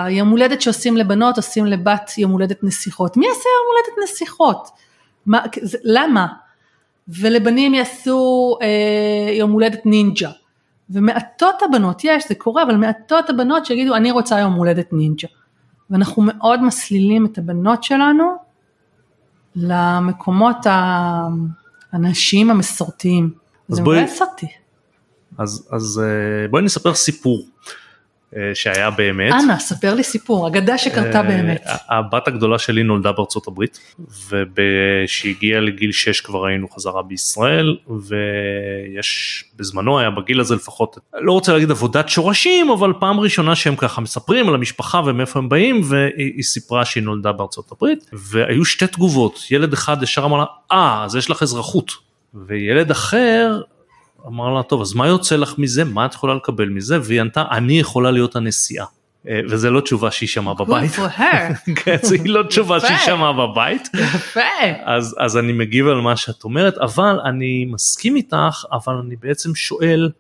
היום הולדת שעושים לבנות עושים לבת יום הולדת נסיכות, מי יעשה יום הולדת נסיכות? מה, למה? ולבנים יעשו אה, יום הולדת נינג'ה. ומעטות הבנות, יש, זה קורה, אבל מעטות הבנות שיגידו אני רוצה יום הולדת נינג'ה. ואנחנו מאוד מסלילים את הבנות שלנו למקומות הנשיים המסורתיים. זה מבאס אותי. אז, אז אה, בואי נספר סיפור. אה, שהיה באמת. אנא, ספר לי סיפור, אגדה שקרתה אה, באמת. הבת הגדולה שלי נולדה בארצות הברית, וכשהגיעה לגיל 6 כבר היינו חזרה בישראל, ויש, בזמנו היה בגיל הזה לפחות, לא רוצה להגיד עבודת שורשים, אבל פעם ראשונה שהם ככה מספרים על המשפחה ומאיפה הם באים, והיא סיפרה שהיא נולדה בארצות הברית, והיו שתי תגובות, ילד אחד ישר אמר לה, אה, אז יש לך אזרחות. וילד אחר אמר לה, טוב, אז מה יוצא לך מזה? מה את יכולה לקבל מזה? והיא ענתה, אני יכולה להיות הנשיאה. אה, וזה לא תשובה שהיא שמעה בבית. כן, זה לא תשובה שהיא שמעה בבית. יפה. אז, אז אני מגיב על מה שאת אומרת, אבל אני מסכים איתך, אבל אני בעצם שואל,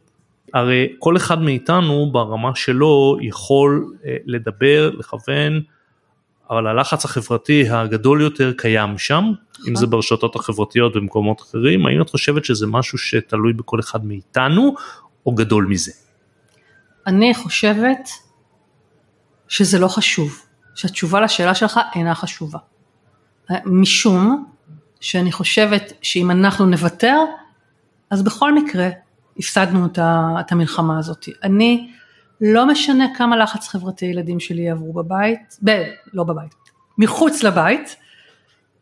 הרי כל אחד מאיתנו ברמה שלו יכול אה, לדבר, לכוון, אבל הלחץ החברתי הגדול יותר קיים שם, אם זה ברשתות החברתיות במקומות אחרים, האם את חושבת שזה משהו שתלוי בכל אחד מאיתנו, או גדול מזה? אני חושבת שזה לא חשוב, שהתשובה לשאלה שלך אינה חשובה. משום שאני חושבת שאם אנחנו נוותר, אז בכל מקרה הפסדנו את המלחמה הזאת. אני לא משנה כמה לחץ חברתי ילדים שלי יעברו בבית, ב, לא בבית, מחוץ לבית,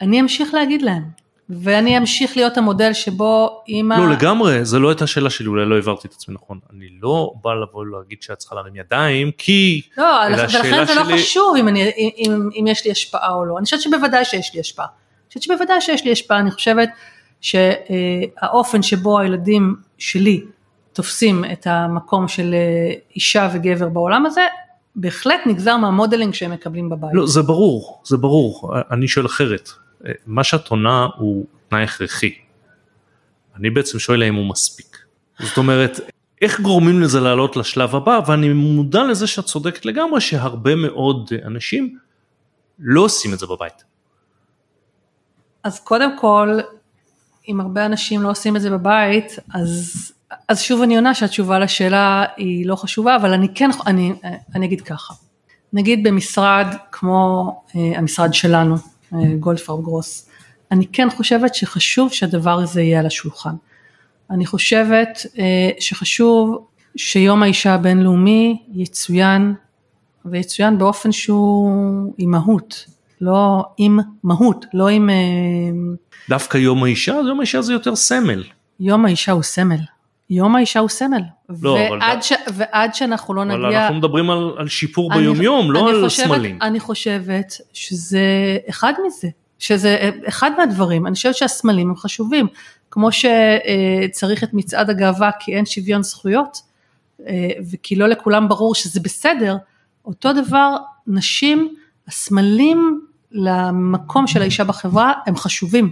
אני אמשיך להגיד להם. ואני אמשיך להיות המודל שבו אימא... לא לגמרי, זו לא הייתה שאלה שלי, אולי לא העברתי את עצמי נכון. אני לא בא לבוא להגיד שאת צריכה להרים ידיים, כי... לא, ולכן זה לא חשוב אם, אני, אם, אם יש לי השפעה או לא. אני חושבת שבוודאי שיש לי השפעה. אני חושבת שבוודאי שיש לי השפעה, אני חושבת שהאופן שבו הילדים שלי תופסים את המקום של אה, אישה וגבר בעולם הזה, בהחלט נגזר מהמודלינג שהם מקבלים בבית. לא, זה ברור, זה ברור, אני שואל אחרת. מה שאת עונה הוא תנאי הכרחי. אני בעצם שואל האם הוא מספיק. זאת אומרת, איך גורמים לזה לעלות לשלב הבא, ואני מודע לזה שאת צודקת לגמרי שהרבה מאוד אנשים לא עושים את זה בבית. אז קודם כל, אם הרבה אנשים לא עושים את זה בבית, אז אז שוב אני עונה שהתשובה לשאלה היא לא חשובה, אבל אני כן, אני, אני אגיד ככה, נגיד במשרד כמו אה, המשרד שלנו, אה, גולדפרב גרוס, אני כן חושבת שחשוב שהדבר הזה יהיה על השולחן. אני חושבת אה, שחשוב שיום האישה הבינלאומי יצוין, ויצוין באופן שהוא עם מהות, לא עם מהות, לא עם... דווקא יום האישה? יום האישה זה יותר סמל. יום האישה הוא סמל. יום האישה הוא סמל. לא, ועד. ש... ועד שאנחנו לא נגיע... אבל אנחנו מדברים על, על שיפור אני, ביומיום, לא על חושבת, סמלים. אני חושבת שזה אחד מזה, שזה אחד מהדברים. אני חושבת שהסמלים הם חשובים. כמו שצריך את מצעד הגאווה כי אין שוויון זכויות, אה, וכי לא לכולם ברור שזה בסדר, אותו דבר נשים, הסמלים למקום של האישה בחברה הם חשובים.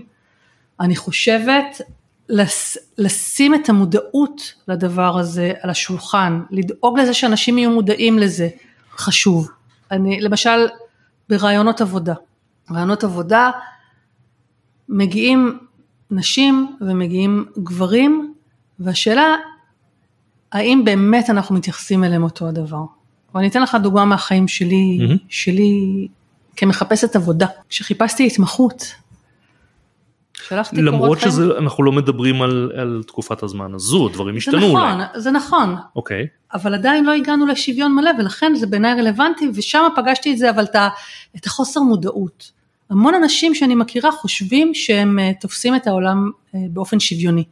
אני חושבת לס, לשים את המודעות לדבר הזה על השולחן, לדאוג לזה שאנשים יהיו מודעים לזה, חשוב. אני, למשל, ברעיונות עבודה. רעיונות עבודה מגיעים נשים ומגיעים גברים, והשאלה, האם באמת אנחנו מתייחסים אליהם אותו הדבר. ואני אתן לך דוגמה מהחיים שלי, mm-hmm. שלי כמחפשת עבודה. כשחיפשתי התמחות, שלחתי קורות למרות. שאנחנו לא מדברים על, על תקופת הזמן הזו, דברים זה השתנו נכון, אולי. זה נכון, אוקיי. אבל עדיין לא הגענו לשוויון מלא ולכן זה בעיניי רלוונטי ושם פגשתי את זה אבל את החוסר מודעות. המון אנשים שאני מכירה חושבים שהם אה, תופסים את העולם אה, באופן שוויוני.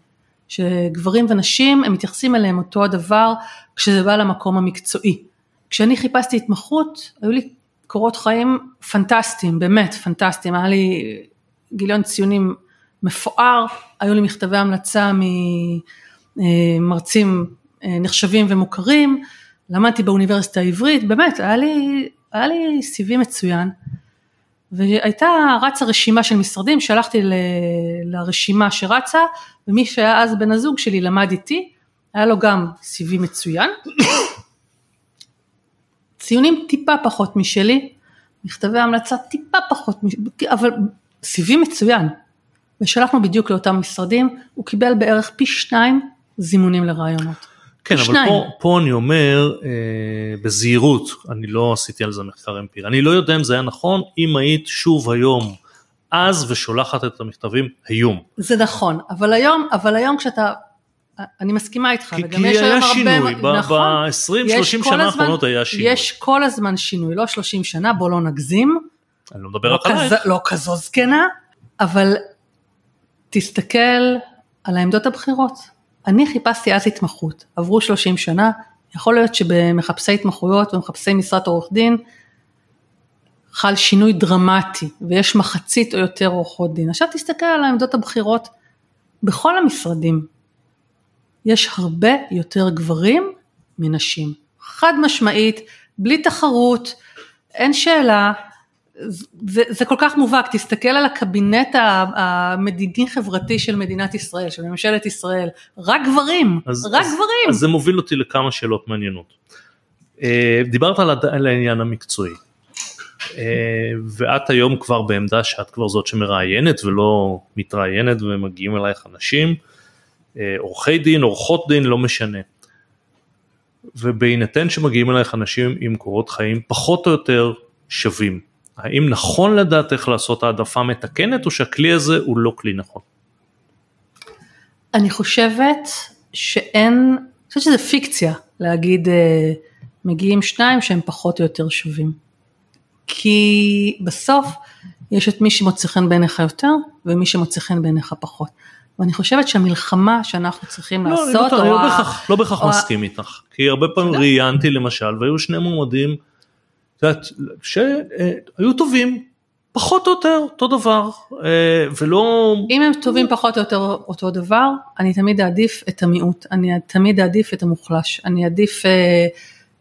שגברים ונשים הם מתייחסים אליהם אותו הדבר כשזה בא למקום המקצועי. כשאני חיפשתי התמחות היו לי קורות חיים פנטסטיים, באמת פנטסטיים, היה לי גיליון ציונים מפואר, היו לי מכתבי המלצה ממרצים אה, נחשבים ומוכרים, למדתי באוניברסיטה העברית, באמת היה לי, היה לי CV מצוין. והייתה רצה רשימה של משרדים, שלחתי ל- לרשימה שרצה, ומי שהיה אז בן הזוג שלי למד איתי, היה לו גם CV מצוין, ציונים טיפה פחות משלי, מכתבי המלצה טיפה פחות, אבל CV מצוין. ושלחנו בדיוק לאותם משרדים, הוא קיבל בערך פי שניים זימונים לרעיונות. כן, אבל. פה, פה אני אומר אה, בזהירות, אני לא עשיתי על זה מחקר אמפירי, אני לא יודע אם זה היה נכון, אם היית שוב היום אז ושולחת את המכתבים היום. זה נכון, אבל היום, אבל היום כשאתה, אני מסכימה איתך, כי, וגם כי יש היום הרבה, שינוי, נכון, ב-20-30 יש כל שנה האחרונות היה שינוי. יש כל הזמן שינוי, לא 30 שנה, בוא לא נגזים, אני לא מדבר לא, רק עלייך. כזו, לא כזו זקנה, אבל תסתכל על העמדות הבכירות. אני חיפשתי אז התמחות, עברו 30 שנה, יכול להיות שבמחפשי התמחויות ומחפשי משרת עורך דין, חל שינוי דרמטי ויש מחצית או יותר עורכות דין. עכשיו תסתכל על העמדות הבכירות בכל המשרדים. יש הרבה יותר גברים מנשים. חד משמעית, בלי תחרות, אין שאלה, זה, זה כל כך מובהק, תסתכל על הקבינט ה- המדיני חברתי של מדינת ישראל, של ממשלת ישראל, רק גברים, אז- רק אז- גברים. אז זה מוביל אותי לכמה שאלות מעניינות. אה, דיברת על על העניין המקצועי, אה, ואת היום כבר בעמדה שאת כבר זאת שמראיינת ולא מתראיינת ומגיעים אלייך אנשים, אה, עורכי דין, עורכות דין, לא משנה. ובהינתן שמגיעים אלייך אנשים עם קורות חיים פחות או יותר שווים, האם נכון לדעתך לעשות העדפה מתקנת או שהכלי הזה הוא לא כלי נכון? אני חושבת שאין, אני חושבת שזה פיקציה להגיד אה, מגיעים שניים שהם פחות או יותר שווים. כי בסוף יש את מי שמוצא חן בעיניך יותר ומי שמוצא חן בעיניך פחות. ואני חושבת שהמלחמה שאנחנו צריכים לא, לעשות, לא, אני לא בהכרח, לא בהכרח או ה- מסכים איתך, כי הרבה פעמים. ראיינתי למשל והיו שני מועמדים, שהיו טובים, פחות או יותר אותו דבר, אה, ולא, אם הם טובים פחות או יותר אותו דבר, אני תמיד אעדיף את המיעוט, אני תמיד אעדיף את המוחלש, אני אעדיף אה,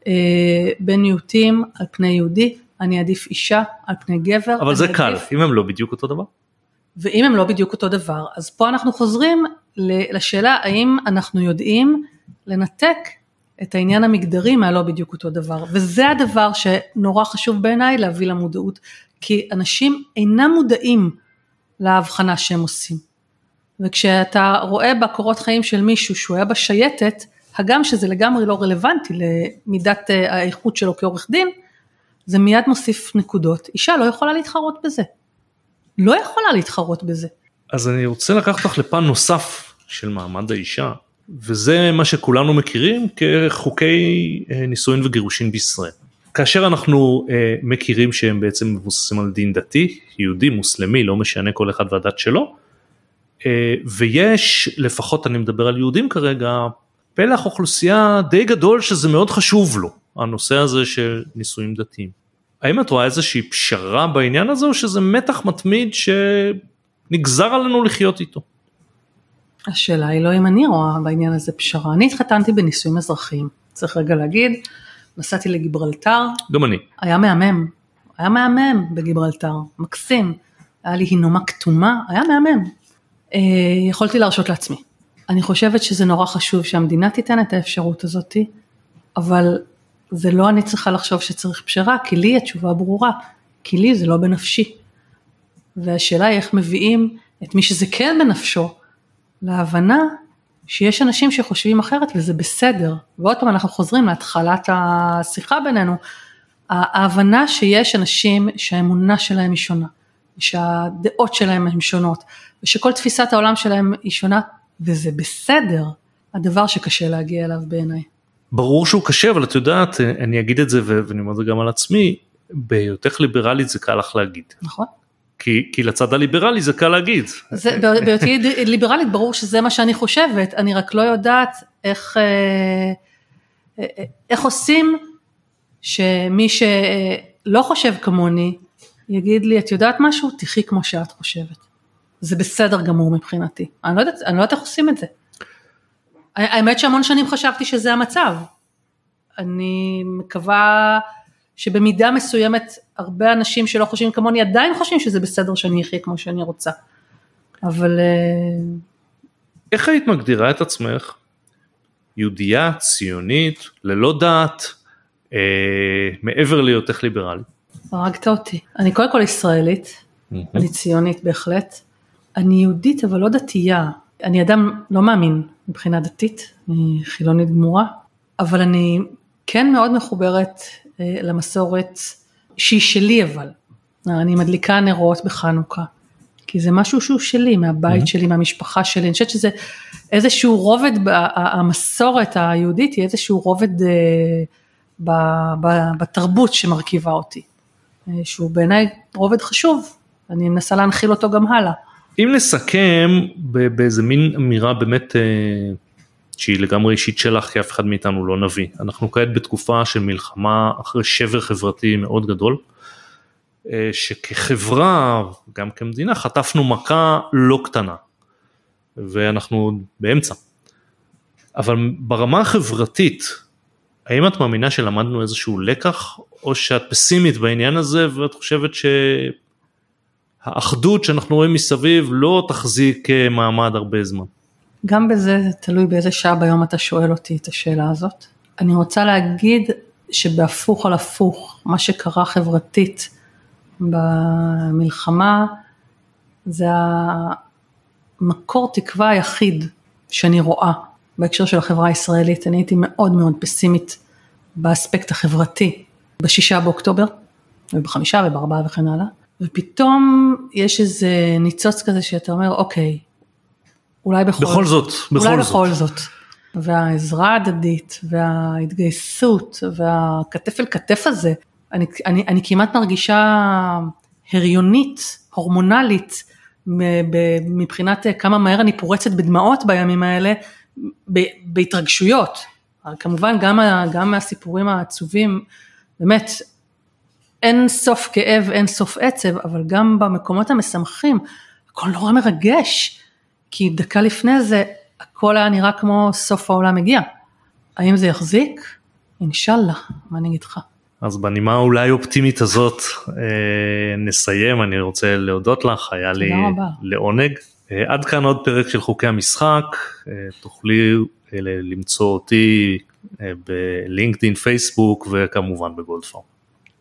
אה, בן מיעוטים על פני יהודי, אני אעדיף אישה על פני גבר, אבל זה קל, אעדיף- אם הם לא בדיוק אותו דבר. ואם הם לא בדיוק אותו דבר, אז פה אנחנו חוזרים לשאלה האם אנחנו יודעים לנתק את העניין המגדרי מהלא בדיוק אותו דבר, וזה הדבר שנורא חשוב בעיניי להביא למודעות, כי אנשים אינם מודעים להבחנה שהם עושים. וכשאתה רואה בקורות חיים של מישהו שהוא היה בשייטת, הגם שזה לגמרי לא רלוונטי למידת אה, האיכות שלו כעורך דין, זה מיד מוסיף נקודות. אישה לא יכולה להתחרות בזה. לא יכולה להתחרות בזה. אז אני רוצה לקחת אותך לפן נוסף של מעמד האישה, וזה מה שכולנו מכירים כחוקי אה, נישואין וגירושין בישראל. כאשר אנחנו אה, מכירים שהם בעצם מבוססים על דין דתי, יהודי, מוסלמי, לא משנה כל אחד והדת שלו, אה, ויש, לפחות אני מדבר על יהודים כרגע, פלח אוכלוסייה די גדול שזה מאוד חשוב לו, הנושא הזה של נישואים דתיים. האם את רואה איזושהי פשרה בעניין הזה או שזה מתח מתמיד שנגזר עלינו לחיות איתו? השאלה היא לא אם אני רואה בעניין הזה פשרה. אני התחתנתי בנישואים אזרחיים, צריך רגע להגיד, נסעתי לגיברלטר, גם אני. היה מהמם, היה מהמם בגיברלטר, מקסים, היה לי הנומה כתומה, היה מהמם. אה, יכולתי להרשות לעצמי. אני חושבת שזה נורא חשוב שהמדינה תיתן את האפשרות הזאתי, אבל זה לא אני צריכה לחשוב שצריך פשרה, כי לי התשובה ברורה, כי לי זה לא בנפשי. והשאלה היא איך מביאים את מי שזה כן בנפשו להבנה שיש אנשים שחושבים אחרת וזה בסדר. ועוד פעם אנחנו חוזרים להתחלת השיחה בינינו, ההבנה שיש אנשים שהאמונה שלהם היא שונה. ושהדעות שלהם הן שונות, ושכל תפיסת העולם שלהם היא שונה, וזה בסדר, הדבר שקשה להגיע אליו בעיניי. ברור שהוא קשה, אבל את יודעת, אני אגיד את זה ואני אומר את זה גם על עצמי, בהיותך ליברלית זה קל לך להגיד. נכון. כי, כי לצד הליברלי זה קל להגיד. זה, בהיותי ליברלית ברור שזה מה שאני חושבת, אני רק לא יודעת איך, אה, אה, איך עושים שמי שלא חושב כמוני יגיד לי, את יודעת משהו? תחי כמו שאת חושבת. זה בסדר גמור מבחינתי. אני לא יודעת, אני לא יודעת איך עושים את זה. האמת שהמון שנים חשבתי שזה המצב. אני מקווה שבמידה מסוימת הרבה אנשים שלא חושבים כמוני עדיין חושבים שזה בסדר שאני אחיה כמו שאני רוצה. אבל... אה, איך היית מגדירה את עצמך? יהודייה, ציונית, ללא דת, אה, מעבר להיותך ליברלית? הרגת אותי. אני קודם כל ישראלית, mm-hmm. אני ציונית בהחלט. אני יהודית אבל לא דתייה. אני אדם לא מאמין מבחינה דתית, אני חילונית גמורה, אבל אני כן מאוד מחוברת למסורת שהיא שלי אבל. אני מדליקה נרות בחנוכה, כי זה משהו שהוא שלי, מהבית mm-hmm. שלי, מהמשפחה שלי, אני חושבת שזה איזשהו רובד, המסורת היהודית היא איזשהו רובד אה, בתרבות שמרכיבה אותי, אה, שהוא בעיניי רובד חשוב, אני מנסה להנחיל אותו גם הלאה. אם נסכם באיזה מין אמירה באמת שהיא לגמרי אישית שלך כי אף אחד מאיתנו לא נביא. אנחנו כעת בתקופה של מלחמה אחרי שבר חברתי מאוד גדול, אה, שכחברה, גם כמדינה, חטפנו מכה לא קטנה, ואנחנו באמצע. אבל ברמה החברתית, האם את מאמינה שלמדנו איזשהו לקח, או שאת פסימית בעניין הזה ואת חושבת שהאחדות שאנחנו רואים מסביב לא תחזיק אה, מעמד הרבה זמן? גם בזה תלוי באיזה שעה ביום אתה שואל אותי את השאלה הזאת. אני רוצה להגיד שבהפוך על הפוך, מה שקרה חברתית במלחמה, זה המקור תקווה היחיד שאני רואה בהקשר של החברה הישראלית. אני הייתי מאוד מאוד פסימית באספקט החברתי בשישה באוקטובר, ובחמישה ובארבעה וכן הלאה, ופתאום יש איזה ניצוץ כזה שאתה אומר, אוקיי, אולי בכל, בכל זאת, בכל אולי זאת. בכל זאת. והעזרה ההדדית וההתגייסות והכתף אל כתף הזה, אני, אני, אני כמעט מרגישה הריונית, הורמונלית, מבחינת כמה מהר אני פורצת בדמעות בימים האלה, בהתרגשויות. כמובן גם, גם מהסיפורים העצובים, באמת, אין סוף כאב, אין סוף עצב, אבל גם במקומות המשמחים, הכל נורא מרגש. כי דקה לפני זה הכל היה נראה כמו סוף העולם הגיע. האם זה יחזיק? אינשאללה, מה אני אגיד לך? אז בנימה אולי אופטימית הזאת אה, נסיים, אני רוצה להודות לך, היה לי. לעונג. אה, עד כאן עוד פרק של חוקי המשחק, אה, תוכלי אה, למצוא אותי אה, בלינקדאין, פייסבוק וכמובן בגולדפארם.